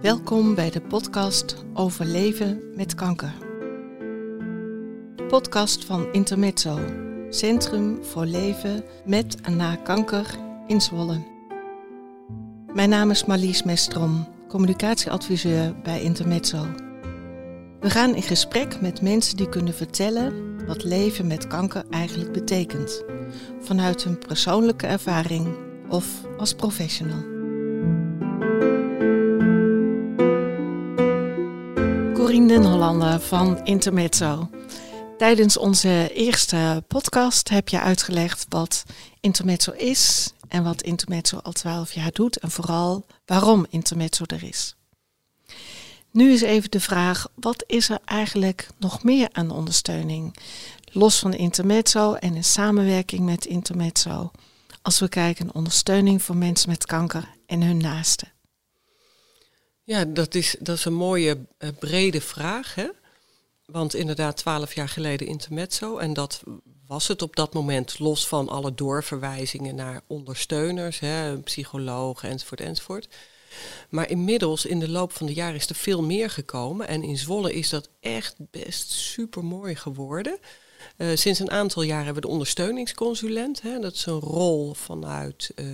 Welkom bij de podcast over leven met kanker. Podcast van Intermezzo, Centrum voor Leven met en na kanker in Zwolle. Mijn naam is Marlies Mestrom, communicatieadviseur bij Intermezzo. We gaan in gesprek met mensen die kunnen vertellen wat leven met kanker eigenlijk betekent, vanuit hun persoonlijke ervaring of als professional. Corine Den Hollander van Intermezzo. Tijdens onze eerste podcast heb je uitgelegd wat Intermezzo is en wat Intermezzo al twaalf jaar doet en vooral waarom Intermezzo er is. Nu is even de vraag, wat is er eigenlijk nog meer aan ondersteuning? Los van Intermezzo en in samenwerking met Intermezzo. Als we kijken naar ondersteuning voor mensen met kanker en hun naasten. Ja, dat is, dat is een mooie uh, brede vraag. Hè? Want inderdaad, twaalf jaar geleden Intermezzo. En dat was het op dat moment, los van alle doorverwijzingen naar ondersteuners, hè, psychologen enzovoort enzovoort. Maar inmiddels, in de loop van de jaren, is er veel meer gekomen. En in Zwolle is dat echt best super mooi geworden. Uh, sinds een aantal jaar hebben we de ondersteuningsconsulent. Hè, dat is een rol vanuit uh,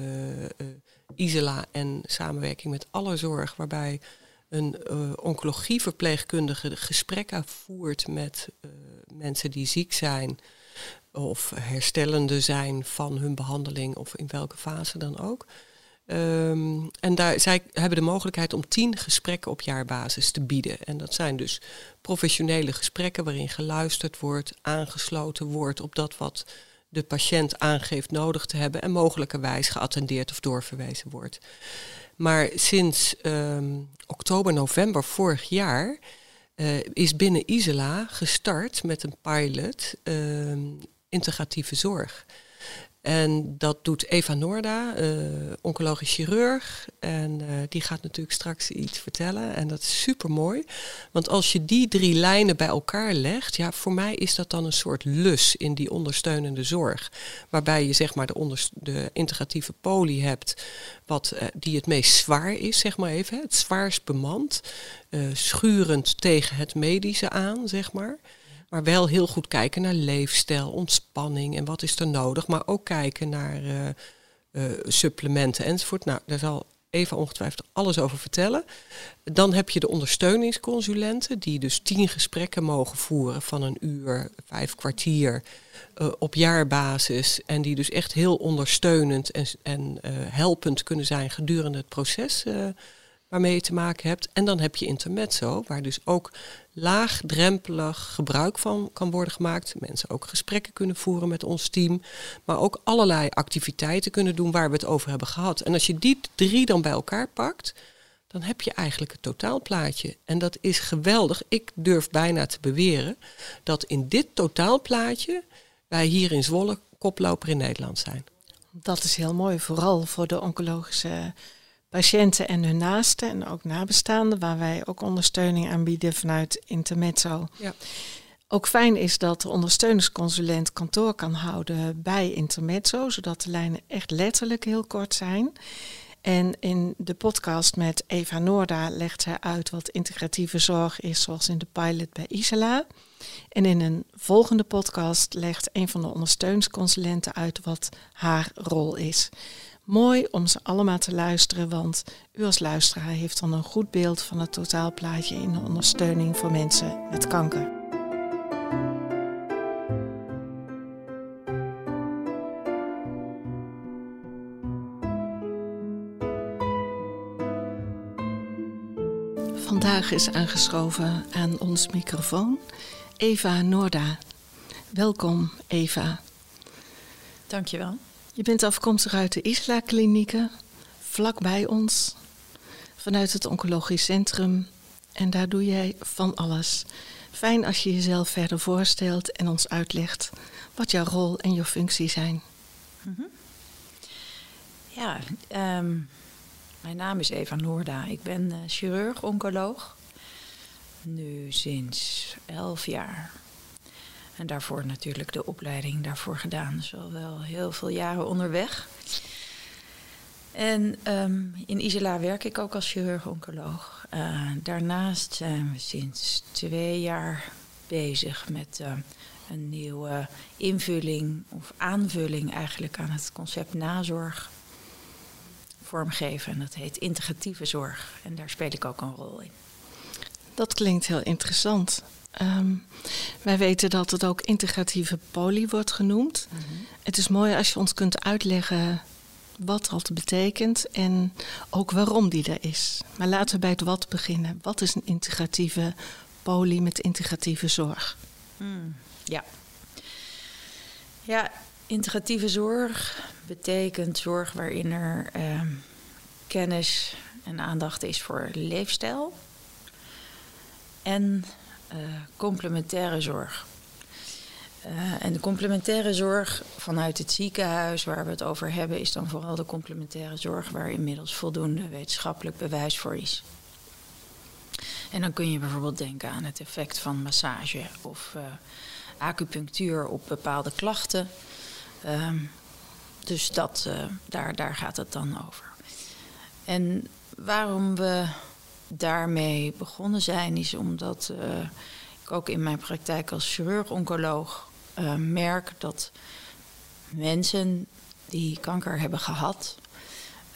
Isela en samenwerking met alle zorg, waarbij een oncologieverpleegkundige gesprekken voert met mensen die ziek zijn of herstellende zijn van hun behandeling of in welke fase dan ook. Um, en daar, zij hebben de mogelijkheid om tien gesprekken op jaarbasis te bieden. En dat zijn dus professionele gesprekken waarin geluisterd wordt, aangesloten wordt op dat wat de patiënt aangeeft nodig te hebben en mogelijkerwijs geattendeerd of doorverwezen wordt. Maar sinds um, oktober, november vorig jaar uh, is binnen Isela gestart met een pilot uh, integratieve zorg. En dat doet Eva Noorda, uh, oncologisch chirurg. En uh, die gaat natuurlijk straks iets vertellen. En dat is super mooi. Want als je die drie lijnen bij elkaar legt, ja, voor mij is dat dan een soort lus in die ondersteunende zorg. Waarbij je zeg maar de, de integratieve poli hebt, wat, uh, die het meest zwaar is, zeg maar even. Het zwaarst bemand, schurend tegen het medische aan, zeg maar. Maar wel heel goed kijken naar leefstijl, ontspanning en wat is er nodig. Maar ook kijken naar uh, uh, supplementen enzovoort. Nou, daar zal Eva ongetwijfeld alles over vertellen. Dan heb je de ondersteuningsconsulenten, die dus tien gesprekken mogen voeren van een uur, vijf kwartier uh, op jaarbasis. En die dus echt heel ondersteunend en, en helpend kunnen zijn gedurende het proces waarmee je te maken hebt. En dan heb je intermezzo, waar dus ook laagdrempelig gebruik van kan worden gemaakt. Mensen ook gesprekken kunnen voeren met ons team, maar ook allerlei activiteiten kunnen doen waar we het over hebben gehad. En als je die drie dan bij elkaar pakt, dan heb je eigenlijk het totaalplaatje. En dat is geweldig. Ik durf bijna te beweren dat in dit totaalplaatje wij hier in Zwolle koploper in Nederland zijn. Dat is heel mooi, vooral voor de oncologische patiënten en hun naasten en ook nabestaanden, waar wij ook ondersteuning aanbieden vanuit Intermezzo. Ja. Ook fijn is dat de ondersteuningsconsulent kantoor kan houden bij Intermezzo, zodat de lijnen echt letterlijk heel kort zijn. En in de podcast met Eva Noorda legt zij uit wat integratieve zorg is, zoals in de pilot bij Isela. En in een volgende podcast legt een van de ondersteuningsconsulenten uit wat haar rol is. Mooi om ze allemaal te luisteren, want u als luisteraar heeft dan een goed beeld van het totaalplaatje in de ondersteuning voor mensen met kanker. Vandaag is aangeschoven aan ons microfoon Eva Noorda. Welkom Eva. Dankjewel. Je bent afkomstig uit de Isla-klinieken, vlakbij ons, vanuit het Oncologisch Centrum. En daar doe jij van alles. Fijn als je jezelf verder voorstelt en ons uitlegt wat jouw rol en je functie zijn. -hmm. Ja, um, mijn naam is Eva Noorda. Ik ben uh, chirurg-oncoloog. Nu sinds elf jaar. En daarvoor natuurlijk de opleiding daarvoor gedaan. Dus al wel heel veel jaren onderweg. En ehm, in Isela werk ik ook als chirurg-oncoloog. Uh, daarnaast zijn we sinds twee jaar bezig met uh, een nieuwe invulling of aanvulling eigenlijk aan het concept nazorg vormgeven. En dat heet integratieve zorg. En daar speel ik ook een rol in. Dat klinkt heel interessant. Um, wij weten dat het ook integratieve poli wordt genoemd. Mm -hmm. Het is mooi als je ons kunt uitleggen wat dat betekent en ook waarom die er is. Maar laten we bij het wat beginnen. Wat is een integratieve poli met integratieve zorg? Mm, ja. Ja, integratieve zorg betekent zorg waarin er uh, kennis en aandacht is voor leefstijl en complementaire zorg. Uh, en de complementaire zorg vanuit het ziekenhuis waar we het over hebben, is dan vooral de complementaire zorg waar inmiddels voldoende wetenschappelijk bewijs voor is. En dan kun je bijvoorbeeld denken aan het effect van massage of uh, acupunctuur op bepaalde klachten. Um, dus dat, daar, daar gaat het dan over. En waarom we daarmee begonnen zijn, is omdat uh, ik ook in mijn praktijk als chirurg-oncoloog uh, merk dat mensen die kanker hebben gehad,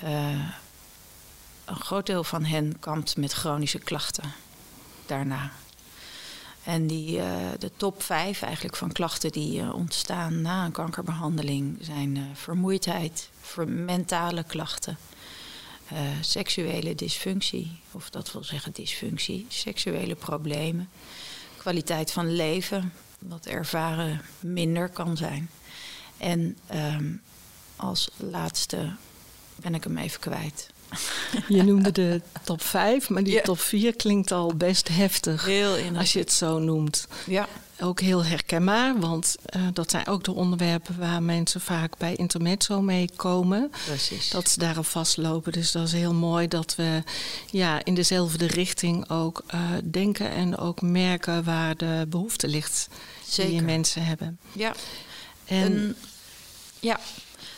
uh, een groot deel van hen kampt met chronische klachten daarna. En die, de top vijf eigenlijk van klachten die ontstaan na een kankerbehandeling zijn vermoeidheid, mentale klachten, uh, seksuele dysfunctie, of dat wil zeggen dysfunctie, seksuele problemen, kwaliteit van leven, wat ervaren minder kan zijn. En um, als laatste ben ik hem even kwijt. Je noemde de top 5, maar die ja. top 4 klinkt al best heftig. Heel. Als je het zo noemt. Ja. Ook heel herkenbaar, want uh, dat zijn ook de onderwerpen waar mensen vaak bij intermezzo mee komen. Precies. Dat ze daarop vastlopen. Dus dat is heel mooi dat we ja, in dezelfde richting ook uh, denken en ook merken waar de behoefte ligt Zeker. die mensen hebben. Ja. En, ja,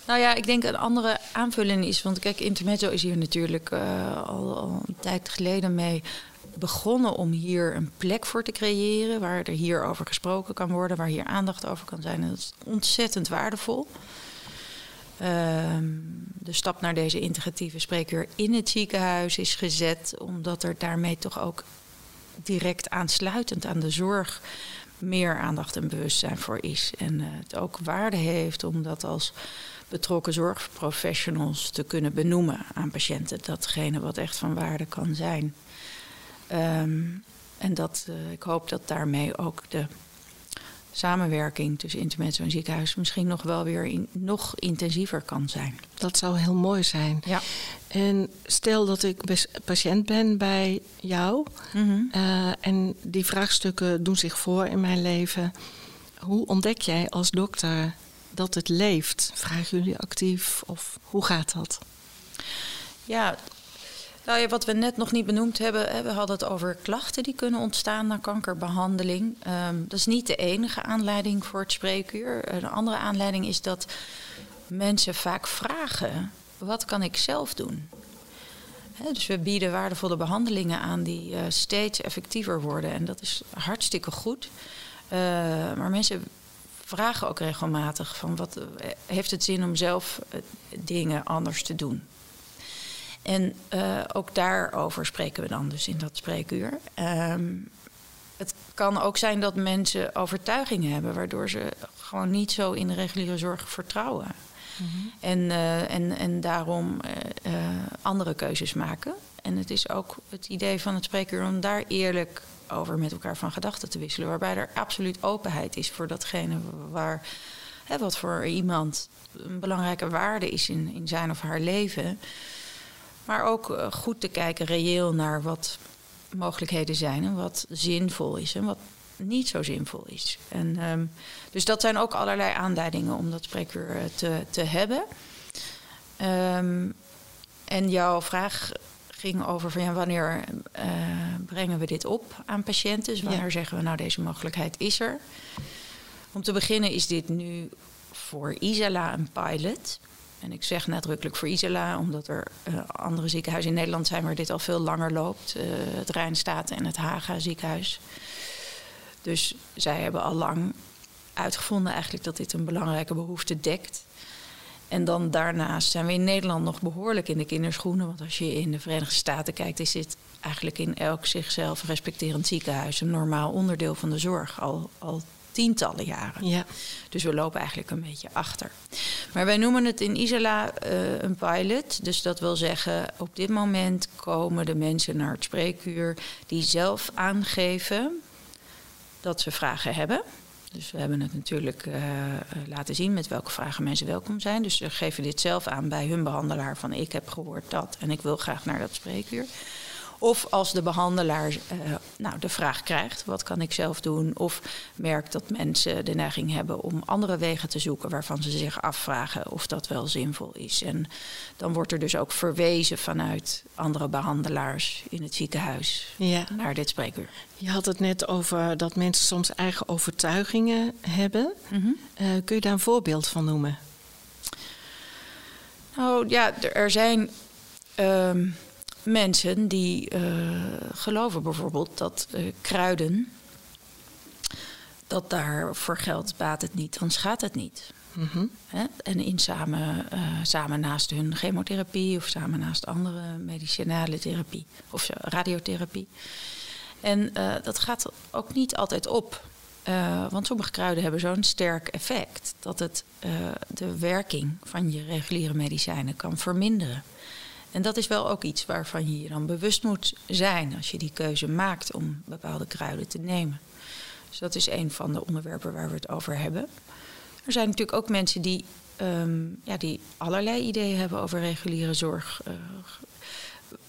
nou ja, ik denk een andere aanvulling is. Want kijk, Intermezzo is hier natuurlijk uh, al, al, een tijd geleden mee begonnen om hier een plek voor te creëren. Waar er hier over gesproken kan worden, waar hier aandacht over kan zijn. En dat is ontzettend waardevol. Uh, de stap naar deze integratieve spreekuur in het ziekenhuis is gezet, omdat er daarmee toch ook direct aansluitend aan de zorg meer aandacht en bewustzijn voor is. En uh, het ook waarde heeft om dat als betrokken zorgprofessionals te kunnen benoemen aan patiënten. Datgene wat echt van waarde kan zijn. Um, en dat, uh, ik hoop dat daarmee ook de samenwerking tussen intermezzo en ziekenhuis misschien nog wel weer in, nog intensiever kan zijn. Dat zou heel mooi zijn. Ja. En stel dat ik patiënt ben bij jou mm -hmm. uh, en die vraagstukken doen zich voor in mijn leven. Hoe ontdek jij als dokter dat het leeft? Vragen jullie actief of hoe gaat dat? Ja, nou ja, wat we net nog niet benoemd hebben, we hadden het over klachten die kunnen ontstaan na kankerbehandeling. Um, dat is niet de enige aanleiding voor het spreekuur. Een andere aanleiding is dat mensen vaak vragen: wat kan ik zelf doen? Dus we bieden waardevolle behandelingen aan die uh, steeds effectiever worden. En dat is hartstikke goed. Uh, maar mensen vragen ook regelmatig van wat heeft het zin om zelf dingen anders te doen. En uh, ook daarover spreken we dan dus in dat spreekuur. Um, het kan ook zijn dat mensen overtuigingen hebben waardoor ze gewoon niet zo in de reguliere zorg vertrouwen. Mm-hmm. En, uh, en, en daarom uh, andere keuzes maken. En het is ook het idee van het spreekuur om daar eerlijk over met elkaar van gedachten te wisselen. Waarbij er absoluut openheid is voor datgene waar, hè, wat voor iemand een belangrijke waarde is in, in zijn of haar leven. Maar ook uh, goed te kijken reëel naar wat mogelijkheden zijn en wat zinvol is en wat niet zo zinvol is. En, um, dus dat zijn ook allerlei aanleidingen om dat spreekuur uh, te, te hebben. Um, en jouw vraag ging over van ja, wanneer uh, brengen we dit op aan patiënten? Dus wanneer ja. zeggen we nou deze mogelijkheid is er? Om te beginnen is dit nu voor Isala een pilot. En ik zeg nadrukkelijk voor Isela, omdat er uh, andere ziekenhuizen in Nederland zijn waar dit al veel langer loopt. Uh, het Rijnstaten en het Haga ziekenhuis. Dus zij hebben al lang uitgevonden eigenlijk dat dit een belangrijke behoefte dekt. En dan daarnaast zijn we in Nederland nog behoorlijk in de kinderschoenen. Want als je in de Verenigde Staten kijkt, is dit eigenlijk in elk zichzelf respecterend ziekenhuis een normaal onderdeel van de zorg. Al, al tientallen jaren. Ja. Dus we lopen eigenlijk een beetje achter. Maar wij noemen het in Isola uh, een pilot. Dus dat wil zeggen, op dit moment komen de mensen naar het spreekuur die zelf aangeven dat ze vragen hebben. Dus we hebben het natuurlijk uh, laten zien met welke vragen mensen welkom zijn. Dus ze geven dit zelf aan bij hun behandelaar van ik heb gehoord dat en ik wil graag naar dat spreekuur. Of als de behandelaar uh, nou, de vraag krijgt, wat kan ik zelf doen? Of merkt dat mensen de neiging hebben om andere wegen te zoeken waarvan ze zich afvragen of dat wel zinvol is. En dan wordt er dus ook verwezen vanuit andere behandelaars in het ziekenhuis ja. naar dit spreekuur. Je had het net over dat mensen soms eigen overtuigingen hebben. Mm -hmm. uh, kun je daar een voorbeeld van noemen? Nou ja, er zijn. Um, mensen die uh, geloven bijvoorbeeld dat uh, kruiden, dat daar voor geld baat het niet, dan schaadt het niet. Mm -hmm. En in samen, uh, samen naast hun chemotherapie of samen naast andere medicinale therapie of radiotherapie. En dat gaat ook niet altijd op. want sommige kruiden hebben zo'n sterk effect dat het de werking van je reguliere medicijnen kan verminderen. En dat is wel ook iets waarvan je je dan bewust moet zijn als je die keuze maakt om bepaalde kruiden te nemen. Dus dat is een van de onderwerpen waar we het over hebben. Er zijn natuurlijk ook mensen die, um, ja, die allerlei ideeën hebben over reguliere zorg, uh,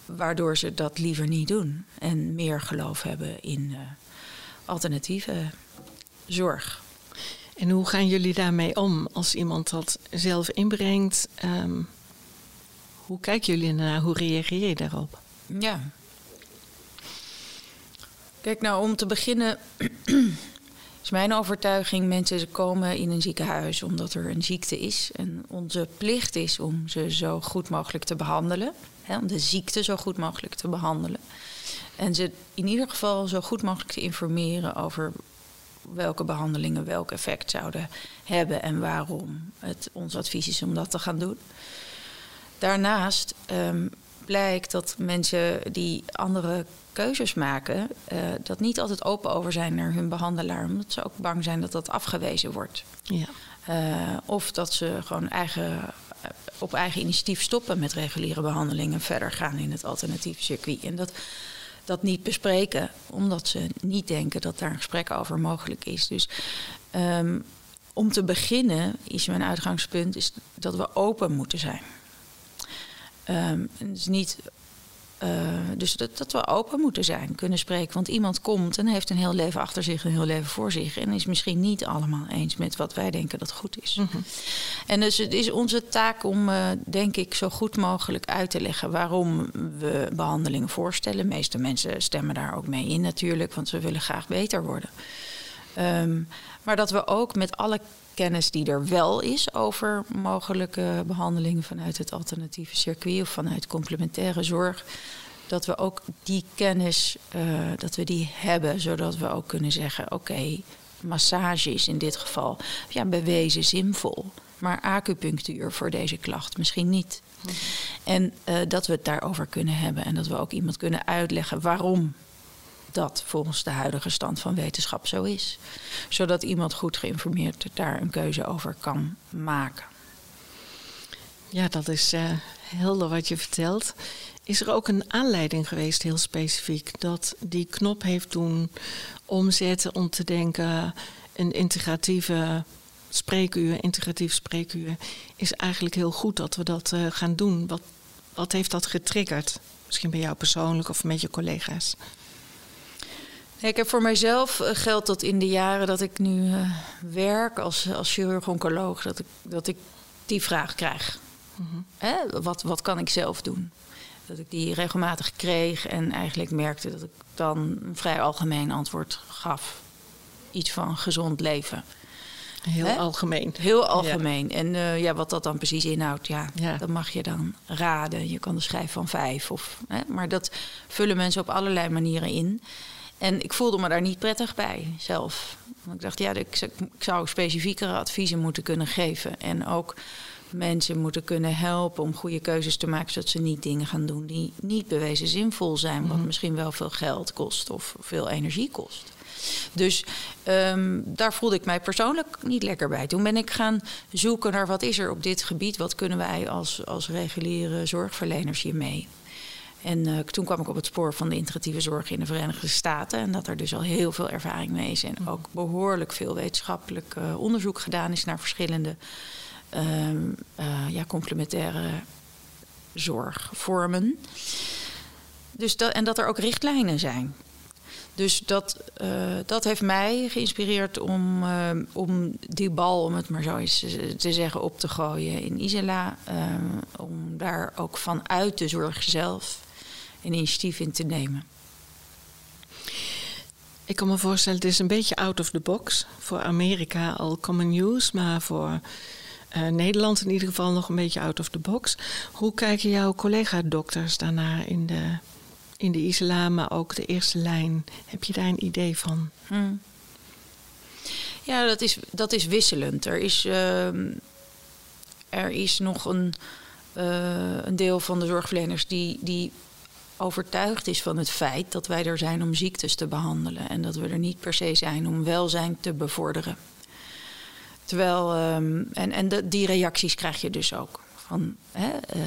waardoor ze dat liever niet doen en meer geloof hebben in uh, alternatieve zorg. En hoe gaan jullie daarmee om als iemand dat zelf inbrengt? Um hoe kijken jullie naar? Hoe reageer je daarop? Ja. Kijk, nou om te beginnen is mijn overtuiging: mensen komen in een ziekenhuis omdat er een ziekte is. En onze plicht is om ze zo goed mogelijk te behandelen. Hè, om de ziekte zo goed mogelijk te behandelen. En ze in ieder geval zo goed mogelijk te informeren over welke behandelingen welk effect zouden hebben en waarom het ons advies is om dat te gaan doen. Daarnaast um, blijkt dat mensen die andere keuzes maken, uh, dat niet altijd open over zijn naar hun behandelaar, omdat ze ook bang zijn dat dat afgewezen wordt. Ja. Uh, of dat ze gewoon eigen, eh, op eigen initiatief stoppen met reguliere behandelingen en verder gaan in het alternatieve circuit. En dat, dat niet bespreken, omdat ze niet denken dat daar een gesprek over mogelijk is. Dus um, om te beginnen is mijn uitgangspunt is dat we open moeten zijn. Um, dus niet. Uh, dus dat, dat we open moeten zijn, kunnen spreken. Want iemand komt en heeft een heel leven achter zich, een heel leven voor zich. En is misschien niet allemaal eens met wat wij denken dat goed is. Mm -hmm. En dus het is onze taak om, uh, denk ik, zo goed mogelijk uit te leggen waarom we behandelingen voorstellen. De meeste mensen stemmen daar ook mee in natuurlijk, want ze willen graag beter worden. Um, maar dat we ook met alle kennis die er wel is over mogelijke behandelingen vanuit het alternatieve circuit of vanuit complementaire zorg. Dat we ook die kennis uh, dat we die hebben, zodat we ook kunnen zeggen: oké, okay, massage is in dit geval ja, bewezen zinvol. Maar acupunctuur voor deze klacht misschien niet. Mm. En uh, dat we het daarover kunnen hebben en dat we ook iemand kunnen uitleggen waarom dat volgens de huidige stand van wetenschap zo is. Zodat iemand goed geïnformeerd daar een keuze over kan maken. Ja, dat is uh, helder wat je vertelt. Is er ook een aanleiding geweest, heel specifiek, dat die knop heeft doen omzetten om te denken: een integratieve spreekuur, integratief spreekuur, is eigenlijk heel goed dat we dat uh, gaan doen. Wat, wat heeft dat getriggerd? Misschien bij jou persoonlijk of met je collega's? Ik heb voor mijzelf uh, geldt dat in de jaren dat ik nu uh, werk als, als chirurg-oncoloog, dat ik, dat ik die vraag krijg. Mm -hmm. Hè? Wat, wat kan ik zelf doen? Dat ik die regelmatig kreeg en eigenlijk merkte dat ik dan een vrij algemeen antwoord gaf. Iets van gezond leven. Heel algemeen. Heel algemeen. En uh, ja, wat dat dan precies inhoudt, ja, ja, dat mag je dan raden. Je kan de schijf van vijf. Of, hè, maar dat vullen mensen op allerlei manieren in. En ik voelde me daar niet prettig bij zelf. Want ik dacht, ja, ik, ik zou specifiekere adviezen moeten kunnen geven. En ook mensen moeten kunnen helpen om goede keuzes te maken, zodat ze niet dingen gaan doen die niet bewezen zinvol zijn, wat mhm. misschien wel veel geld kost of veel energie kost. Dus um, daar voelde ik mij persoonlijk niet lekker bij. Toen ben ik gaan zoeken naar wat is er op dit gebied, wat kunnen wij als, als reguliere zorgverleners hiermee. En uh, toen kwam ik op het spoor van de integratieve zorg in de Verenigde Staten. En dat er dus al heel veel ervaring mee is. En mhm. ook behoorlijk veel wetenschappelijk uh, onderzoek gedaan is naar verschillende uh, ja, complementaire zorgvormen. Dus dat, en dat er ook richtlijnen zijn. Dus dat, dat heeft mij geïnspireerd om, om die bal, om het maar zo eens te zeggen, op te gooien in Isela. Uh, om daar ook vanuit de zorg zelf een initiatief in te nemen. Ik kan me voorstellen, het is een beetje out of the box. Voor Amerika al common use, maar voor uh, Nederland in ieder geval nog een beetje out of the box. Hoe kijken jouw collega-dokters daarnaar in de, in de islam, maar ook de eerste lijn? Heb je daar een idee van? Hmm. Ja, dat is, dat is wisselend. Er is, uh, er is nog een, uh, een deel van de zorgverleners die, die overtuigd is van het feit dat wij er zijn om ziektes te behandelen en dat we er niet per se zijn om welzijn te bevorderen. Terwijl, um, en, en die reacties krijg je dus ook. Van, hè, uh,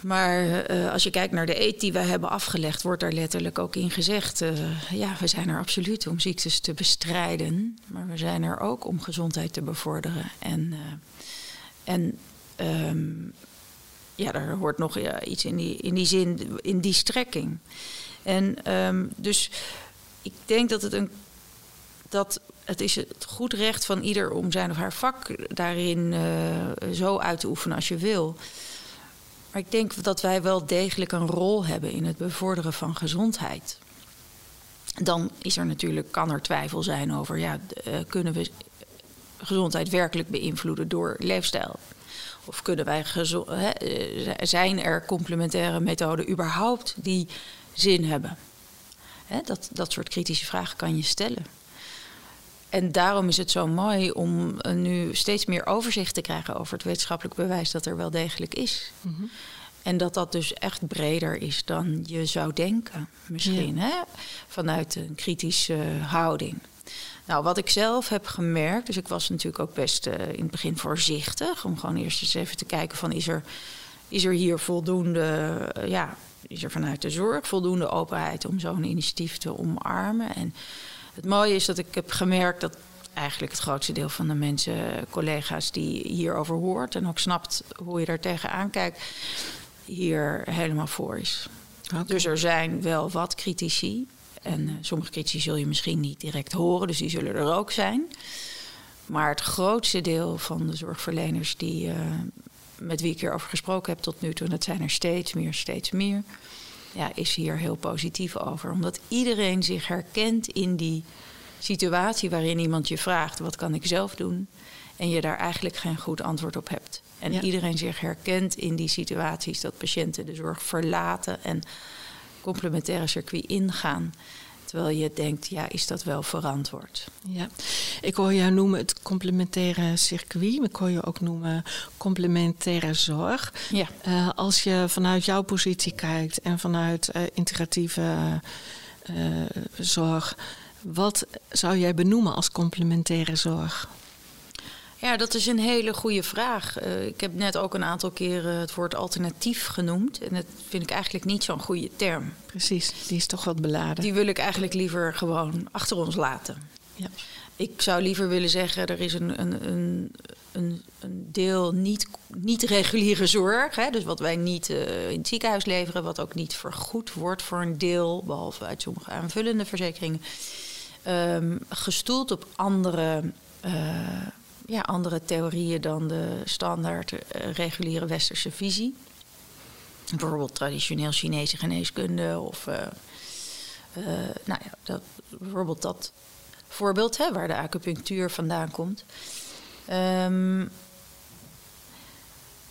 maar uh, als je kijkt naar de eet die we hebben afgelegd, wordt daar letterlijk ook in gezegd: uh, ja, we zijn er absoluut om ziektes te bestrijden, maar we zijn er ook om gezondheid te bevorderen. En, en um, ja, daar hoort nog iets in die, in die zin, in die strekking. En um, dus ik denk dat het een dat het is het goed recht van ieder om zijn of haar vak daarin uh, zo uit te oefenen als je wil. Maar ik denk dat wij wel degelijk een rol hebben in het bevorderen van gezondheid. Dan is er natuurlijk, kan er twijfel zijn over, ja, uh, kunnen we gezondheid werkelijk beïnvloeden door leefstijl? Of kunnen wij hè, eh, zijn er complementaire methoden überhaupt die zin hebben? Hè, dat, dat soort kritische vragen kan je stellen. En daarom is het zo mooi om nu steeds meer overzicht te krijgen over het wetenschappelijk bewijs dat er wel degelijk is. Mm -hmm. En dat dat dus echt breder is dan je zou denken, misschien, hè? vanuit een kritische houding. Nou, wat ik zelf heb gemerkt, dus ik was natuurlijk ook best uh, in het begin voorzichtig, om gewoon eerst eens even te kijken van is er, is er hier voldoende, uh, ja, is er vanuit de zorg voldoende openheid om zo'n initiatief te omarmen. En het mooie is dat ik heb gemerkt dat eigenlijk het grootste deel van de mensen, collega's die hierover hoort en ook snapt hoe je daar tegenaan kijkt, hier helemaal voor is. Dus er zijn wel wat critici. En uh, sommige critici zul je misschien niet direct horen, dus die zullen er ook zijn. Maar het grootste deel van de zorgverleners die, uh, met wie ik hierover gesproken heb tot nu toe, en dat zijn er steeds meer, steeds meer ja, is hier heel positief over. Omdat iedereen zich herkent in die situatie waarin iemand je vraagt: wat kan ik zelf doen? En je daar eigenlijk geen goed antwoord op hebt. En iedereen zich herkent in die situaties dat patiënten de zorg verlaten en complementaire circuit ingaan. Terwijl je denkt, ja, is dat wel verantwoord? Ja, ik hoor jou noemen het complementaire circuit. Ik hoor je ook noemen complementaire zorg. Ja. Uh, als je vanuit jouw positie kijkt en vanuit uh, integratieve uh, zorg, wat zou jij benoemen als complementaire zorg? Ja, dat is een hele goede vraag. Uh, ik heb net ook een aantal keren het woord alternatief genoemd. En dat vind ik eigenlijk niet zo'n goede term. Precies, die is toch wat beladen. Die wil ik eigenlijk liever gewoon achter ons laten. Ja. Ik zou liever willen zeggen, er is een, een, een, een, een deel niet, niet reguliere zorg. Hè, dus wat wij niet uh, in het ziekenhuis leveren, wat ook niet vergoed wordt voor een deel, behalve uit sommige aanvullende verzekeringen. Um, gestoeld op andere. Uh, ja, andere theorieën dan de standaard uh, reguliere westerse visie. Bijvoorbeeld traditioneel Chinese geneeskunde of uh, uh, nou ja, dat, bijvoorbeeld dat, voorbeeld, hè, waar de acupunctuur vandaan komt. Ehm,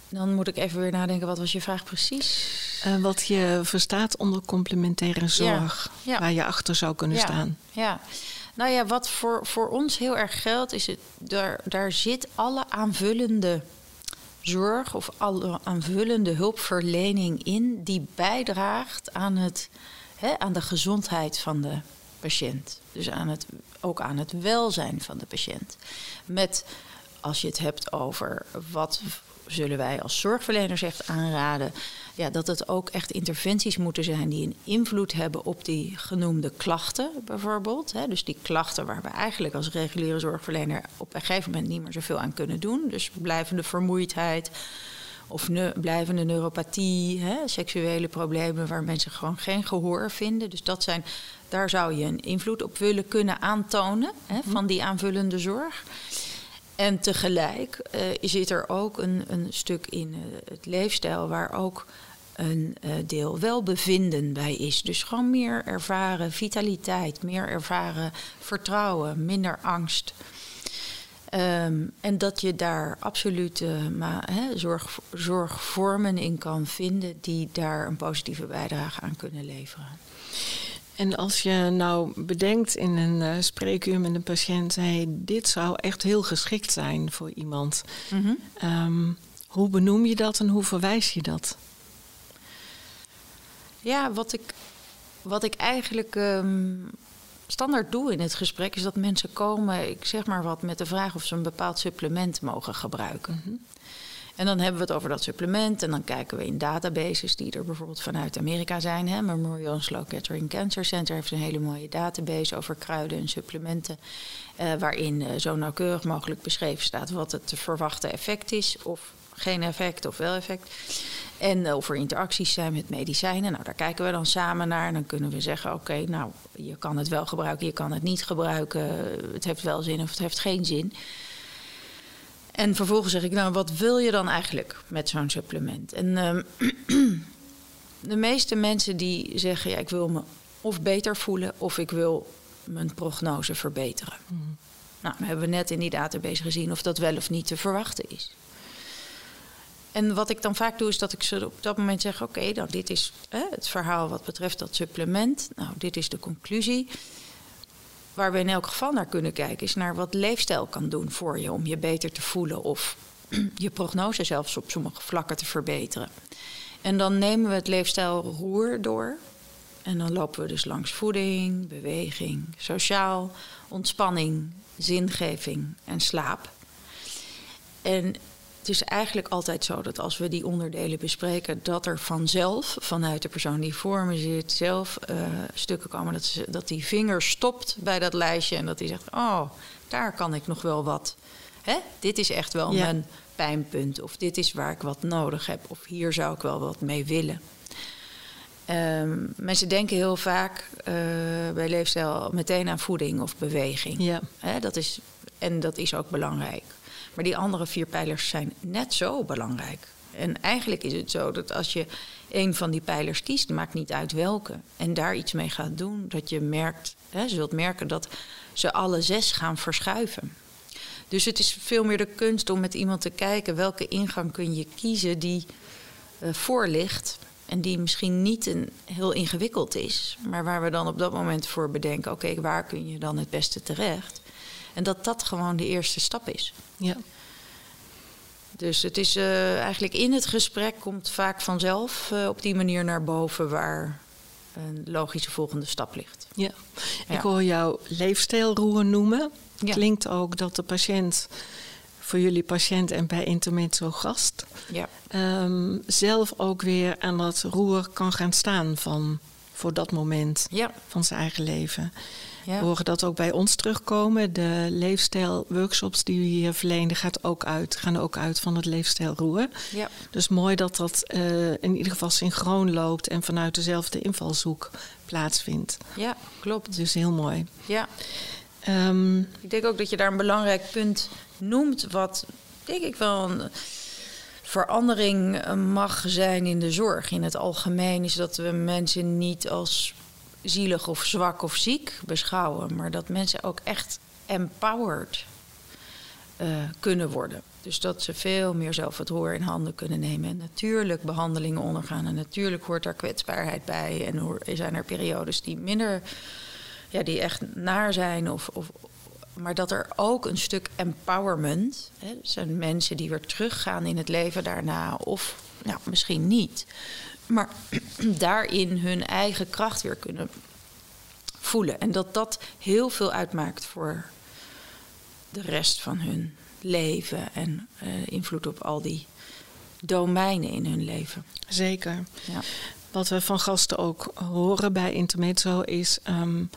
dan moet ik even weer nadenken, wat was je vraag precies? Uh, wat je verstaat onder complementaire zorg, ja. waar je achter zou kunnen Ja. staan. Ja, nou ja, wat voor, voor ons heel erg geldt, is het, daar, daar zit alle aanvullende zorg of alle aanvullende hulpverlening in die bijdraagt aan, het, hè, aan de gezondheid van de patiënt. Dus aan het, ook aan het welzijn van de patiënt. Met, als je het hebt over wat zullen wij als zorgverleners echt aanraden, ja, dat het ook echt interventies moeten zijn die een invloed hebben op die genoemde klachten, bijvoorbeeld. Hè. Dus die klachten waar we eigenlijk als reguliere zorgverlener op een gegeven moment niet meer zoveel aan kunnen doen. Dus blijvende vermoeidheid of ne blijvende neuropathie, hè, seksuele problemen waar mensen gewoon geen gehoor vinden. Dus dat zijn, daar zou je een invloed op willen kunnen aantonen hè, van die aanvullende zorg. En tegelijk uh, zit er ook een, een stuk in uh, het leefstijl waar ook een uh, deel welbevinden bij is. Dus gewoon meer ervaren vitaliteit, meer ervaren vertrouwen, minder angst. Um, en dat je daar absolute maar, zorg, zorgvormen in kan vinden die daar een positieve bijdrage aan kunnen leveren. En als je nou bedenkt in een uh, spreekuur met een patiënt, hey, dit zou echt heel geschikt zijn voor iemand. Mm -hmm. um, hoe benoem je dat en hoe verwijs je dat? Ja, wat ik, wat ik eigenlijk um, standaard doe in het gesprek is dat mensen komen, ik zeg maar wat, met de vraag of ze een bepaald supplement mogen gebruiken. Mm -hmm. En dan hebben we het over dat supplement. En dan kijken we in databases die er bijvoorbeeld vanuit Amerika zijn. Hè. Memorial Sloan Kettering Cancer Center heeft een hele mooie database over kruiden en supplementen. Uh, waarin uh, zo nauwkeurig mogelijk beschreven staat wat het te effect is. Of geen effect of wel effect. En uh, of er interacties zijn met medicijnen. Nou, daar kijken we dan samen naar. En dan kunnen we zeggen: oké, nou, je kan het wel gebruiken, je kan het niet gebruiken. Het heeft wel zin of het heeft geen zin. En vervolgens zeg ik, nou, wat wil je dan eigenlijk met zo'n supplement? En um, de meeste mensen die zeggen, ja, ik wil me of beter voelen of ik wil mijn prognose verbeteren. Mm. Nou, dan hebben we net in die database gezien of dat wel of niet te verwachten is. En wat ik dan vaak doe, is dat ik ze op dat moment zeg: Oké, okay, nou, dit is hè, het verhaal wat betreft dat supplement. Nou, dit is de conclusie. Waar we in elk geval naar kunnen kijken, is naar wat leefstijl kan doen voor je om je beter te voelen of je prognose zelfs op sommige vlakken te verbeteren. En dan nemen we het leefstijlroer door. En dan lopen we dus langs voeding, beweging, sociaal, ontspanning, zingeving en slaap. En het is eigenlijk altijd zo dat als we die onderdelen bespreken, dat er vanzelf, vanuit de persoon die voor me zit, zelf uh, stukken komen. Dat, ze, dat die vinger stopt bij dat lijstje en dat hij zegt: Oh, daar kan ik nog wel wat. Hè? Dit is echt wel ja. mijn pijnpunt. Of dit is waar ik wat nodig heb. Of hier zou ik wel wat mee willen. Um, mensen denken heel vaak uh, bij leefstijl meteen aan voeding of beweging. Ja. Hè, dat is, en dat is ook belangrijk. Maar die andere vier pijlers zijn net zo belangrijk. En eigenlijk is het zo dat als je een van die pijlers kiest, maakt niet uit welke, en daar iets mee gaat doen, dat je merkt, hè, zult merken dat ze alle zes gaan verschuiven. Dus het is veel meer de kunst om met iemand te kijken welke ingang kun je kiezen die uh, voor ligt. En die misschien niet een, heel ingewikkeld is, maar waar we dan op dat moment voor bedenken: oké, waar kun je dan het beste terecht? En dat dat gewoon de eerste stap is. Ja. Dus het is uh, eigenlijk in het gesprek komt vaak vanzelf uh, op die manier naar boven waar een logische volgende stap ligt. Ja, ik hoor jou leefstijlroer noemen. Ja. Klinkt ook dat de patiënt, voor jullie patiënt en bij Intermezzo gast, ja. um, zelf ook weer aan dat roer kan gaan staan van voor dat moment van zijn eigen leven. Ja. We horen dat ook bij ons terugkomen. De leefstijlworkshops die we hier verlenen gaat ook uit, gaan ook uit van het leefstijlroer. Ja. Dus mooi dat dat uh, in ieder geval synchroon loopt en vanuit dezelfde invalshoek plaatsvindt. Ja, klopt. Dus heel mooi. Ja. Um, ik denk ook dat je daar een belangrijk punt noemt, wat denk ik wel een verandering mag zijn in de zorg. In het algemeen is dat we mensen niet als zielig of zwak of ziek beschouwen, maar dat mensen ook echt empowered uh, kunnen worden. Dus dat ze veel meer zelf het roer in handen kunnen nemen. En natuurlijk behandelingen ondergaan. En natuurlijk hoort daar kwetsbaarheid bij. En zijn er periodes die minder, ja, die echt naar zijn. Of, of, maar dat er ook een stuk empowerment. Hè, zijn mensen die weer teruggaan in het leven daarna. Of nou, misschien niet. Maar daarin hun eigen kracht weer kunnen voelen. En dat dat heel veel uitmaakt voor de rest van hun leven en uh, invloed op al die domeinen in hun leven. Zeker. Ja. Wat we van gasten ook horen bij Intermezzo is. Um,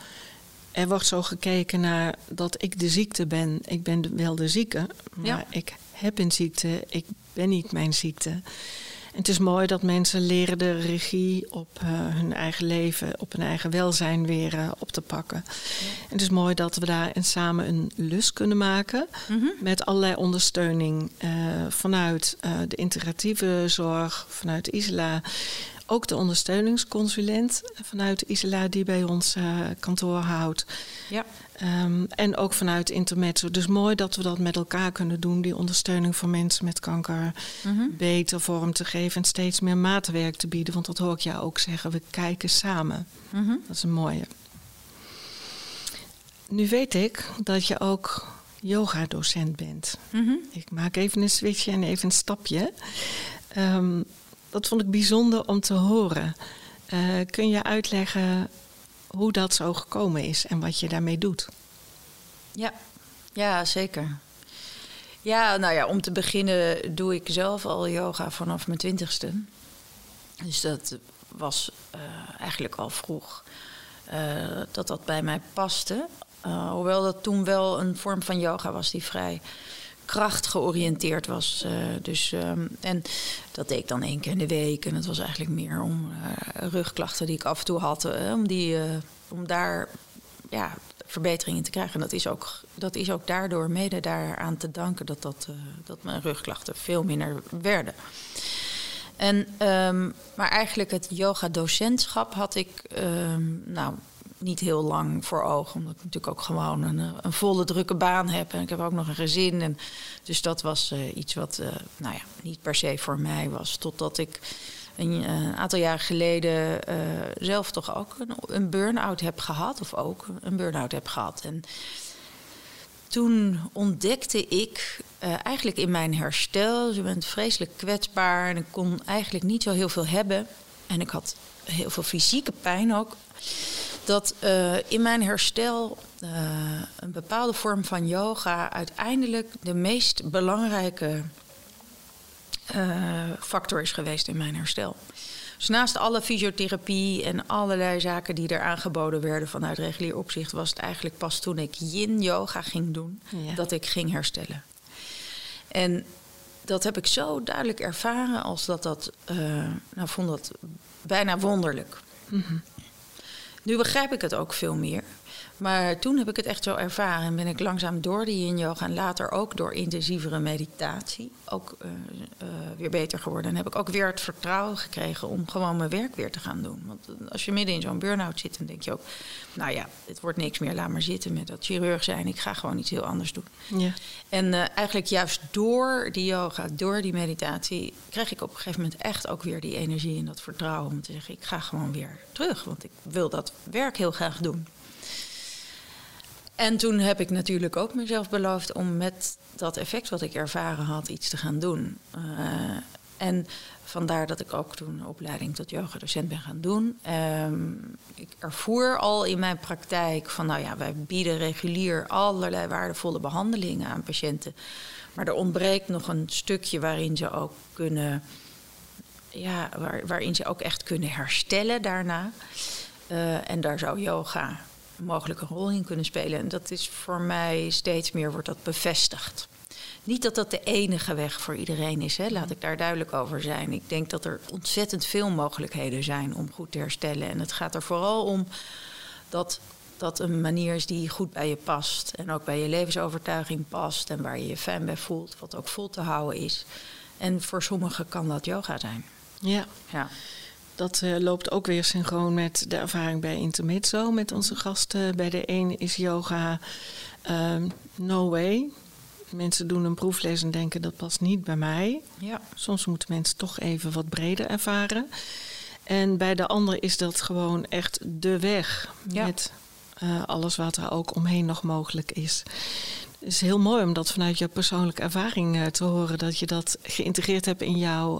er wordt zo gekeken naar dat ik de ziekte ben. Ik ben wel de zieke, maar ja. ik heb een ziekte. Ik ben niet mijn ziekte het is mooi dat mensen leren de regie op uh, hun eigen leven, op hun eigen welzijn weer uh, op te pakken. Ja. Het is mooi dat we daar samen een lus kunnen maken mm -hmm. met allerlei ondersteuning uh, vanuit de integratieve zorg, vanuit Isla. Ook de ondersteuningsconsulent vanuit Isla die bij ons kantoor houdt. Ja. Um, en ook vanuit Intermezzo. Dus mooi dat we dat met elkaar kunnen doen. Die ondersteuning voor mensen met kanker mm -hmm. beter vorm te geven. En steeds meer maatwerk te bieden. Want dat hoor ik jou ook zeggen. We kijken samen. Mm -hmm. Dat is een mooie. Nu weet ik dat je ook yoga-docent bent. Mm -hmm. Ik maak even een switchje en even een stapje. Um, dat vond ik bijzonder om te horen. Uh, kun je uitleggen hoe dat zo gekomen is en wat je daarmee doet. Ja, ja zeker. Ja, nou ja, om te beginnen doe ik zelf al yoga vanaf mijn twintigste. Dus dat was uh, eigenlijk al vroeg uh, dat dat bij mij paste. Hoewel dat toen wel een vorm van yoga was die vrij kracht georiënteerd was. Uh, dus, um, en dat deed ik dan één keer in de week. En het was eigenlijk meer om uh, rugklachten die ik af en toe had, uh, om, die, om daar ja, verbetering in te krijgen. En dat is ook, dat is ook daardoor mede daaraan te danken dat, dat, dat mijn rugklachten veel minder werden. En, um, maar eigenlijk het yoga-docentschap had ik, um, nou, niet heel lang voor ogen. Omdat ik natuurlijk ook gewoon een, eh, een volle drukke baan heb. En ik heb ook nog een gezin. En dus dat was uh, iets wat uh, nou ja, niet per se voor mij was. Totdat ik een, een aantal jaar geleden zelf toch ook een, burn-out heb gehad. Of ook een burn-out heb gehad. En toen ontdekte ik eigenlijk in mijn herstel... je bent vreselijk kwetsbaar en ik kon eigenlijk niet zo heel veel hebben. En ik had heel veel fysieke pijn ook dat uh, in mijn herstel uh, een bepaalde vorm van yoga uiteindelijk de meest belangrijke uh, factor is geweest in mijn herstel. Dus naast alle fysiotherapie en allerlei zaken die er aangeboden werden vanuit regulier opzicht, was het eigenlijk pas toen ik yin yoga ging doen ja. dat ik ging herstellen. En dat heb ik zo duidelijk ervaren als dat dat, nou vond dat bijna wonderlijk. Mm -hmm. Nu begrijp ik het ook veel meer. Maar toen heb ik het echt zo ervaren en ben ik langzaam door die yoga en later ook door intensievere meditatie ook uh, uh, weer beter geworden. En heb ik ook weer het vertrouwen gekregen om gewoon mijn werk weer te gaan doen. Want als je midden in zo'n burn-out zit, dan denk je ook, nou ja, het wordt niks meer, laat maar zitten met dat chirurg zijn. Ik ga gewoon iets heel anders doen. Ja. En uh, eigenlijk juist door die yoga, door die meditatie, kreeg ik op een gegeven moment echt ook weer die energie en dat vertrouwen om te zeggen, ik ga gewoon weer terug, want ik wil dat werk heel graag doen. En toen heb ik natuurlijk ook mezelf beloofd om met dat effect wat ik ervaren had iets te gaan doen. Uh, en vandaar dat ik ook toen een opleiding tot yoga-docent ben gaan doen. Um, ik ervoer al in mijn praktijk van, nou ja, wij bieden regulier allerlei waardevolle behandelingen aan patiënten. Maar er ontbreekt nog een stukje waarin ze ook kunnen, ja, waar, waarin ze ook echt kunnen herstellen daarna. Uh, en daar zou yoga mogelijk een rol in kunnen spelen. En dat is voor mij steeds meer wordt dat bevestigd. Niet dat dat de enige weg voor iedereen is, hè. laat ik daar duidelijk over zijn. Ik denk dat er ontzettend veel mogelijkheden zijn om goed te herstellen. En het gaat er vooral om dat dat een manier is die goed bij je past. En ook bij je levensovertuiging past. En waar je je fijn bij voelt. Wat ook vol te houden is. En voor sommigen kan dat yoga zijn. Ja. ja. Dat uh, loopt ook weer synchroon met de ervaring bij Intermezzo met onze gasten. Bij de een is yoga um, no way. Mensen doen een proefles en denken dat past niet bij mij. Ja. Soms moeten mensen toch even wat breder ervaren. En bij de ander is dat gewoon echt de weg. Ja. Met uh, alles wat er ook omheen nog mogelijk is. Het is heel mooi om dat vanuit je persoonlijke ervaring te horen, dat je dat geïntegreerd hebt in jouw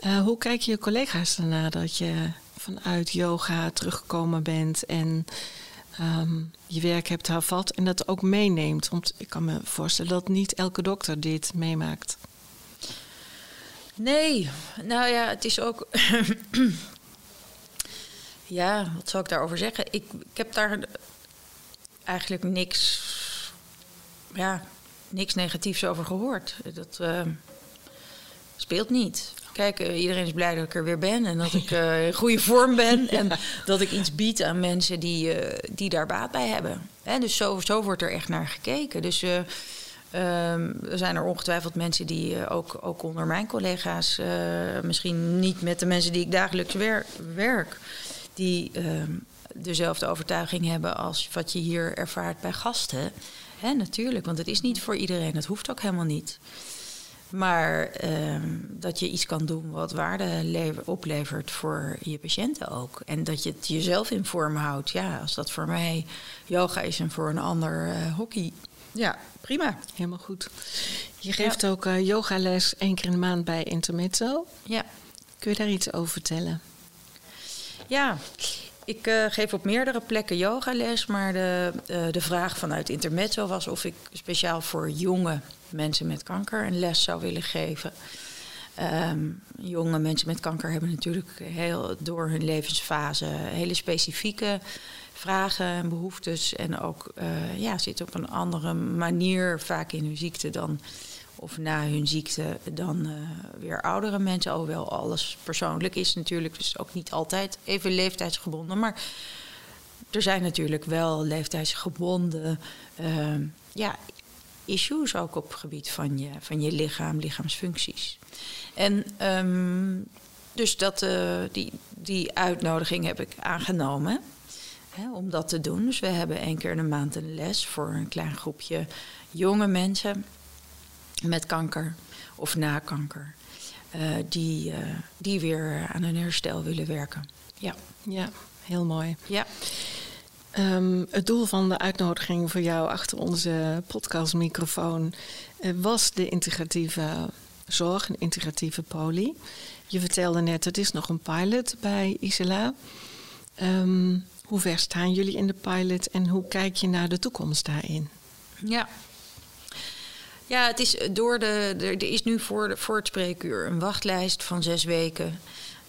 werk. hoe kijk je collega's ernaar dat je vanuit yoga teruggekomen bent en um, je werk hebt hervat en dat ook meeneemt? Want ik kan me voorstellen dat niet elke dokter dit meemaakt. Nee, nou ja, het is ook. ja, wat zou ik daarover zeggen? Ik, ik heb daar eigenlijk niks, ja, niks negatiefs over gehoord. Dat uh, speelt niet. Kijk, uh, iedereen is blij dat ik er weer ben en dat ik uh, in goede vorm ben. En dat ik iets bied aan mensen die, die daar baat bij hebben. Hè, dus zo, zo wordt er echt naar gekeken. Dus Um, er zijn er ongetwijfeld mensen die ook, ook onder mijn collega's, misschien niet met de mensen die ik dagelijks wer werk, die uh, dezelfde overtuiging hebben als wat je hier ervaart bij gasten. Hè, natuurlijk, want het is niet voor iedereen, dat hoeft ook helemaal niet. Maar ehm, dat je iets kan doen wat waarde oplevert voor je patiënten ook. En dat je het jezelf in vorm houdt. Ja, als dat voor mij yoga is en voor een ander eh, hockey. Ja, prima. Helemaal goed. Je geeft ja. ook uh, yogales één keer in de maand bij Intermezzo. Ja. Kun je daar iets over vertellen? Ja, ik uh, geef op meerdere plekken yogales, maar de, uh, de vraag vanuit Intermezzo was of ik speciaal voor jonge mensen met kanker een les zou willen geven. Um, jonge mensen met kanker hebben natuurlijk heel door hun levensfase hele specifieke vragen en behoeftes. En ook uh, ja, zitten op een andere manier vaak in hun ziekte dan. Of na hun ziekte dan uh, weer oudere mensen. Alhoewel alles persoonlijk is natuurlijk. Dus ook niet altijd even leeftijdsgebonden. Maar er zijn natuurlijk wel leeftijdsgebonden uh, ja, issues ook op het gebied van je, van je lichaam, lichaamsfuncties. En um, dus dat, uh, die, die uitnodiging heb ik aangenomen hè, om dat te doen. Dus we hebben één keer in de maand een les voor een klein groepje jonge mensen met kanker of na kanker. Uh, die, uh, die weer aan hun herstel willen werken. Ja, ja heel mooi. Ja. Um, het doel van de uitnodiging voor jou achter onze podcastmicrofoon uh, was de integratieve zorg, een integratieve poli. Je vertelde net, het is nog een pilot bij Isela. Um, hoe ver staan jullie in de pilot en hoe kijk je naar de toekomst daarin? Ja. Ja, het is door de, er, er is nu voor, de, voor het spreekuur een wachtlijst van zes weken.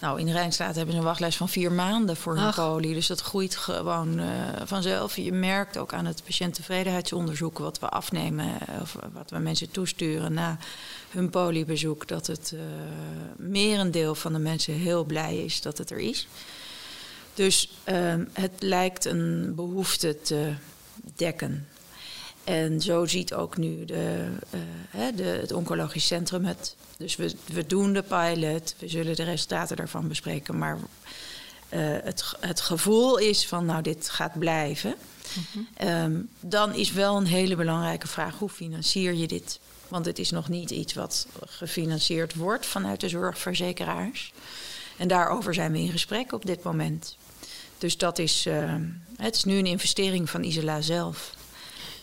Nou, in Rijnstaat hebben ze een wachtlijst van vier maanden voor hun poli. Dus dat groeit gewoon uh, vanzelf. Je merkt ook aan het patiënttevredenheidsonderzoek wat we afnemen, of wat we mensen toesturen na hun poliebezoek, dat het uh, merendeel van de mensen heel blij is dat het er is. Dus uh, het lijkt een behoefte te dekken. En zo ziet ook nu de, uh, de, het oncologisch centrum het. Dus we, we doen de pilot, we zullen de resultaten daarvan bespreken. Maar uh, het, het gevoel is van, nou, dit gaat blijven. Mm -hmm. um, dan is wel een hele belangrijke vraag: hoe financier je dit? Want het is nog niet iets wat gefinancierd wordt vanuit de zorgverzekeraars. En daarover zijn we in gesprek op dit moment. Dus dat is, uh, het is nu een investering van Isela zelf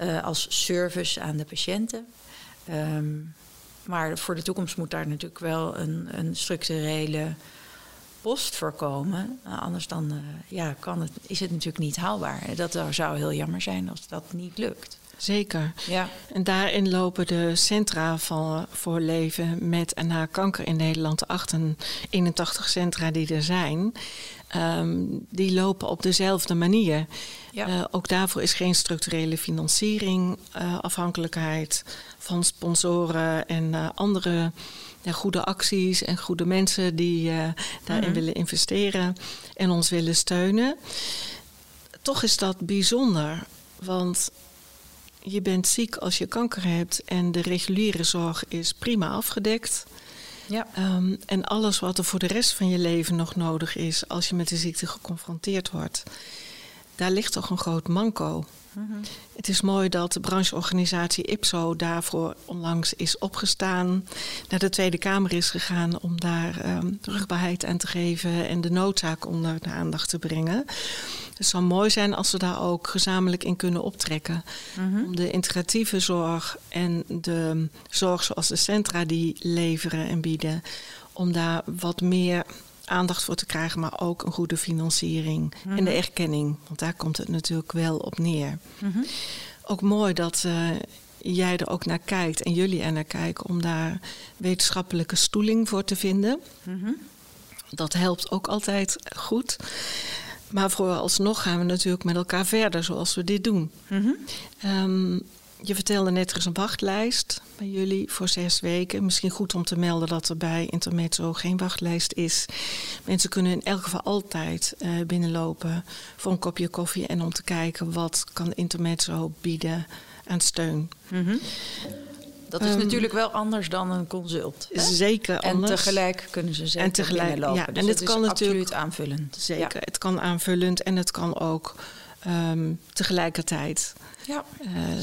uh, als service aan de patiënten. Um, maar voor de toekomst moet daar natuurlijk wel een, een structurele post voor komen. Nou, anders dan, uh, ja, kan het, is het natuurlijk niet haalbaar. Dat zou heel jammer zijn als dat niet lukt. Zeker. Ja. En daarin lopen de centra van, voor leven met en na kanker in Nederland, de 81 centra die er zijn, um, die lopen op dezelfde manier. Ja. Uh, ook daarvoor is geen structurele financiering, uh, afhankelijkheid van sponsoren en uh, andere ja, goede acties en goede mensen die daarin mm -hmm. willen investeren en ons willen steunen. Toch is dat bijzonder, want je bent ziek als je kanker hebt en de reguliere zorg is prima afgedekt. Ja. Ehm, en alles wat er voor de rest van je leven nog nodig is als je met de ziekte geconfronteerd wordt. Daar ligt toch een groot manco. Het is mooi dat de brancheorganisatie IPSO daarvoor onlangs is opgestaan, naar de Tweede Kamer is gegaan om daar um, rugbaarheid aan te geven en de noodzaak onder de aandacht te brengen. Het zou mooi zijn als we daar ook gezamenlijk in kunnen optrekken. Mhm. Om de integratieve zorg en de zorg zoals de centra die leveren en bieden, om daar wat meer aandacht voor te krijgen, maar ook een goede financiering en de mhm. erkenning. Want daar komt het natuurlijk wel op neer. Mhm. Ook mooi dat uh, jij er ook naar kijkt en jullie er naar kijken om daar wetenschappelijke stoeling voor te vinden. Mhm. Dat helpt ook altijd goed. Maar vooralsnog gaan we natuurlijk met elkaar verder zoals we dit doen. Um, je vertelde net, er is een wachtlijst bij jullie voor zes weken. Misschien goed om te melden dat er bij Intermezzo geen wachtlijst is. Mensen kunnen in elk geval altijd uh, binnenlopen voor een kopje koffie en om te kijken wat kan Intermezzo bieden aan steun. Mm Dat is um, natuurlijk wel anders dan een consult. Hè? Zeker anders. En tegelijk kunnen ze zeker en tegelijk, binnenlopen. Ja, dus en het kan natuurlijk absoluut aanvullend. Zeker, ja. het kan aanvullend en het kan ook um, tegelijkertijd ja,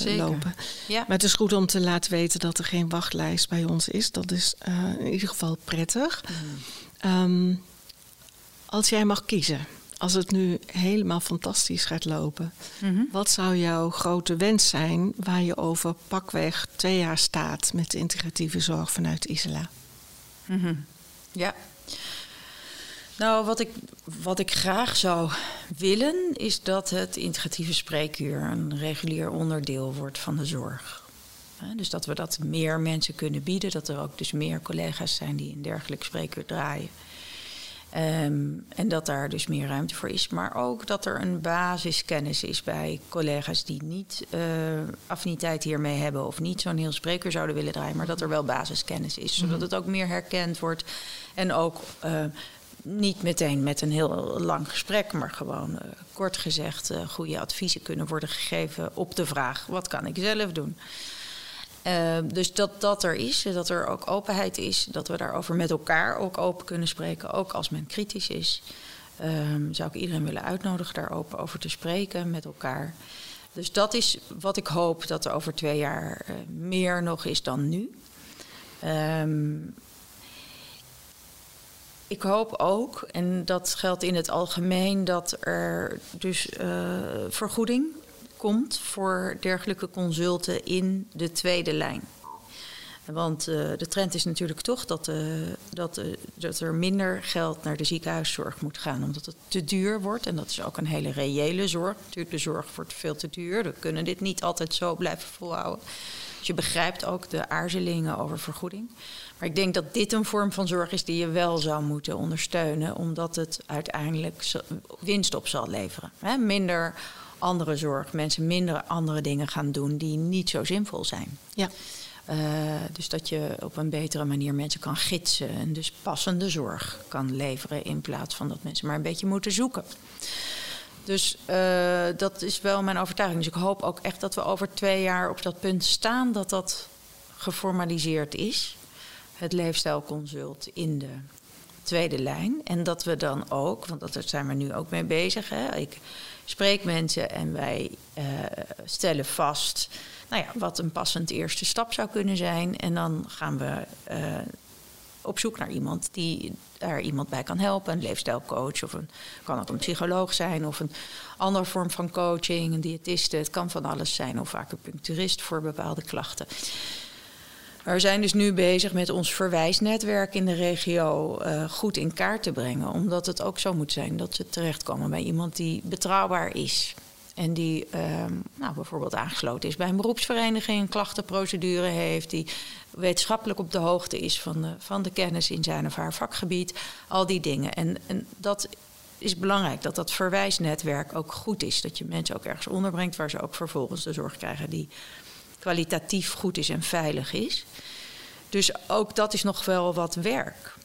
uh, lopen. Ja. Maar het is goed om te laten weten dat er geen wachtlijst bij ons is. Dat is uh, in ieder geval prettig. Mm. Um, als jij mag kiezen, als het nu helemaal fantastisch gaat lopen, mm -hmm. wat zou jouw grote wens zijn waar je over pakweg twee jaar staat met de integratieve zorg vanuit Isla? Mm -hmm. Ja, nou, wat ik, wat ik graag zou willen, is dat het integratieve spreekuur een regulier onderdeel wordt van de zorg. Dus dat we dat meer mensen kunnen bieden, dat er ook dus meer collega's zijn die een dergelijk spreekuur draaien. Um, en dat daar dus meer ruimte voor is. Maar ook dat er een basiskennis is bij collega's die niet uh, affiniteit hiermee hebben of niet zo'n heel spreekuur zouden willen draaien, maar dat er wel basiskennis is, zodat mhm. het ook meer herkend wordt en ook uh, niet meteen met een heel lang gesprek, maar gewoon uh, kort gezegd uh, goede adviezen kunnen worden gegeven op de vraag: wat kan ik zelf doen? Uh, dus dat dat er is, dat er ook openheid is, dat we daarover met elkaar ook open kunnen spreken, ook als men kritisch is. Um, zou ik iedereen willen uitnodigen daar open over te spreken met elkaar. Dus dat is wat ik hoop dat er over twee jaar meer nog is dan nu. Um, ik hoop ook, en dat geldt in het algemeen, dat er dus uh, vergoeding komt voor dergelijke consulten in de tweede lijn. Want uh, de trend is natuurlijk toch dat, uh, dat, dat er minder geld naar de ziekenhuiszorg moet gaan, omdat het te duur wordt. En dat is ook een hele reële zorg. Natuurlijk, de zorg wordt veel te duur. We kunnen dit niet altijd zo blijven volhouden. Dus je begrijpt ook de aarzelingen over vergoeding. Maar ik denk dat dit een vorm van zorg is die je wel zou moeten ondersteunen, omdat het uiteindelijk winst op zal leveren. He, minder andere zorg, mensen minder andere dingen gaan doen die niet zo zinvol zijn. Ja. Uh, dus dat je op een betere manier mensen kan gidsen en dus passende zorg kan leveren in plaats van dat mensen maar een beetje moeten zoeken. Dus uh, dat is wel mijn overtuiging. Dus ik hoop ook echt dat we over twee jaar op dat punt staan dat dat geformaliseerd is het leefstijlconsult in de tweede lijn. En dat we dan ook, want daar zijn we nu ook mee bezig. Hè, ik spreek mensen en wij uh, stellen vast nou ja, wat een passend eerste stap zou kunnen zijn. En dan gaan we uh, op zoek naar iemand die daar iemand bij kan helpen. Een leefstijlcoach of een, kan ook een psycholoog zijn of een andere vorm van coaching, een diëtiste. Het kan van alles zijn of acupuncturist voor bepaalde klachten. We zijn dus nu bezig met ons verwijsnetwerk in de regio uh, goed in kaart te brengen. Omdat het ook zo moet zijn dat ze terechtkomen bij iemand die betrouwbaar is. En die uh, nou, bijvoorbeeld aangesloten is bij een beroepsvereniging, klachtenprocedure heeft, die wetenschappelijk op de hoogte is van de, van de kennis in zijn of haar vakgebied. Al die dingen. En, en dat is belangrijk, dat dat verwijsnetwerk ook goed is. Dat je mensen ook ergens onderbrengt waar ze ook vervolgens de zorg krijgen die kwalitatief goed is en veilig is. Dus ook dat is nog wel wat werk.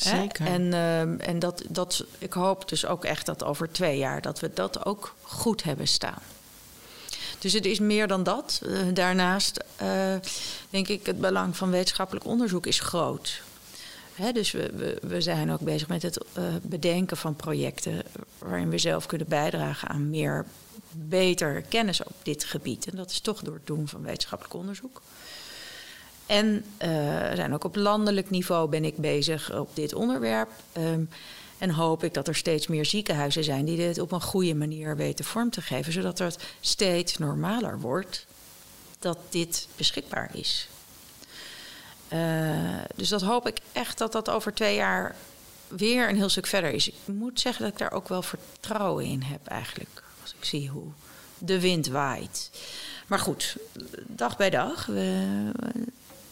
Zeker. En, uh, en dat, dat, ik hoop dus ook echt dat over twee jaar dat we dat ook goed hebben staan. Dus het is meer dan dat. Uh, daarnaast uh, denk ik het belang van wetenschappelijk onderzoek is groot. dus we, we, we, zijn ook bezig met het uh, bedenken van projecten waarin we zelf kunnen bijdragen aan meer beter kennis op dit gebied. En dat is toch door het doen van wetenschappelijk onderzoek. En uh, zijn ook op landelijk niveau ben ik bezig op dit onderwerp. Um, en hoop ik dat er steeds meer ziekenhuizen zijn die dit op een goede manier weten vorm te geven, zodat het steeds normaler wordt dat dit beschikbaar is. Uh, dus dat hoop ik echt dat dat over twee jaar weer een heel stuk verder is. Ik moet zeggen dat ik daar ook wel vertrouwen in heb eigenlijk. Als ik zie hoe de wind waait. Maar goed, dag bij dag. We,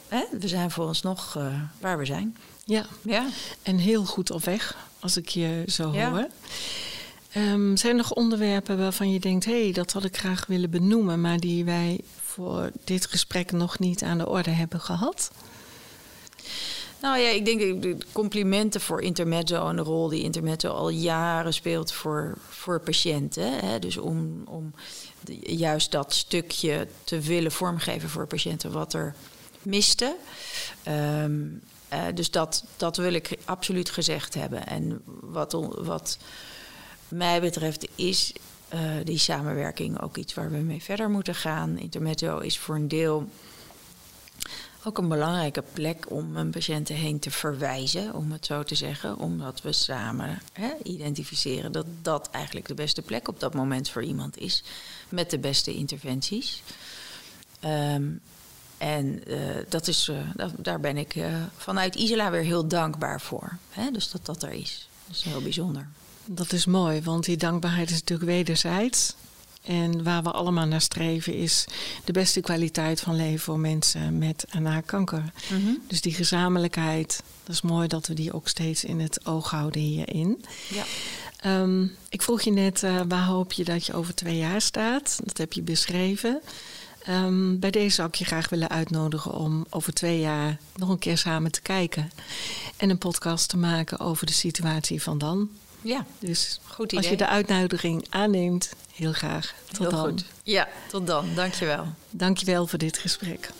hè, we zijn voor ons nog uh, waar we zijn. Ja. ja, en heel goed op weg, als ik je zo ja. hoor. Um, zijn er nog onderwerpen waarvan je denkt, hé, hey, dat had ik graag willen benoemen, maar die wij voor dit gesprek nog niet aan de orde hebben gehad? Nou ja, ik denk de complimenten voor Intermezzo en de rol die Intermezzo al jaren speelt voor, voor patiënten. Hè? Dus om, om de, juist dat stukje te willen vormgeven voor patiënten wat er miste. Um, uh, dus dat, dat wil ik absoluut gezegd hebben. En wat, wat mij betreft is uh, die samenwerking ook iets waar we mee verder moeten gaan. Intermezzo is voor een deel ook een belangrijke plek om een patiënten heen te verwijzen, om het zo te zeggen. Omdat we samen hè, identificeren dat dat eigenlijk de beste plek op dat moment voor iemand is. Met de beste interventies. Um, en uh, dat is, uh, daar ben ik uh, vanuit Isla weer heel dankbaar voor. Hè? Dus dat dat er is. Dat is heel bijzonder. Dat is mooi, want die dankbaarheid is natuurlijk wederzijds. En waar we allemaal naar streven is de beste kwaliteit van leven voor mensen met en na kanker. Mm -hmm. Dus die gezamenlijkheid, dat is mooi dat we die ook steeds in het oog houden hierin. Ja. Um, ik vroeg je net, waar hoop je dat je over twee jaar staat? Dat heb je beschreven. Um, bij deze zou ik je graag willen uitnodigen om over twee jaar nog een keer samen te kijken. En een podcast te maken over de situatie van dan. Ja, dus goed idee. als je de uitnodiging aanneemt, heel graag. Tot heel dan. Goed. Ja, tot dan. Dankjewel. Dankjewel voor dit gesprek.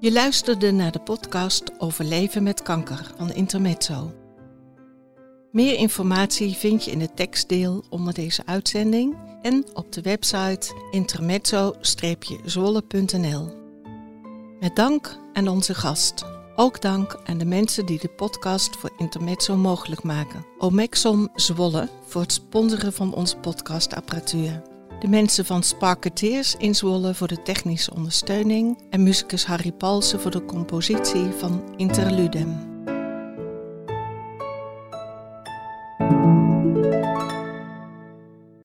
Je luisterde naar de podcast over leven met kanker van Intermezzo. Meer informatie vind je in het tekstdeel onder deze uitzending en op de website intermezzo-zwolle.nl. Met dank aan onze gast. Ook dank aan de mensen die de podcast voor Intermezzo mogelijk maken. Omexom Zwolle voor het sponsoren van onze podcastapparatuur. De mensen van Sparketeers in Zwolle voor de technische ondersteuning. En muzikus Harry Palsen voor de compositie van Interludem.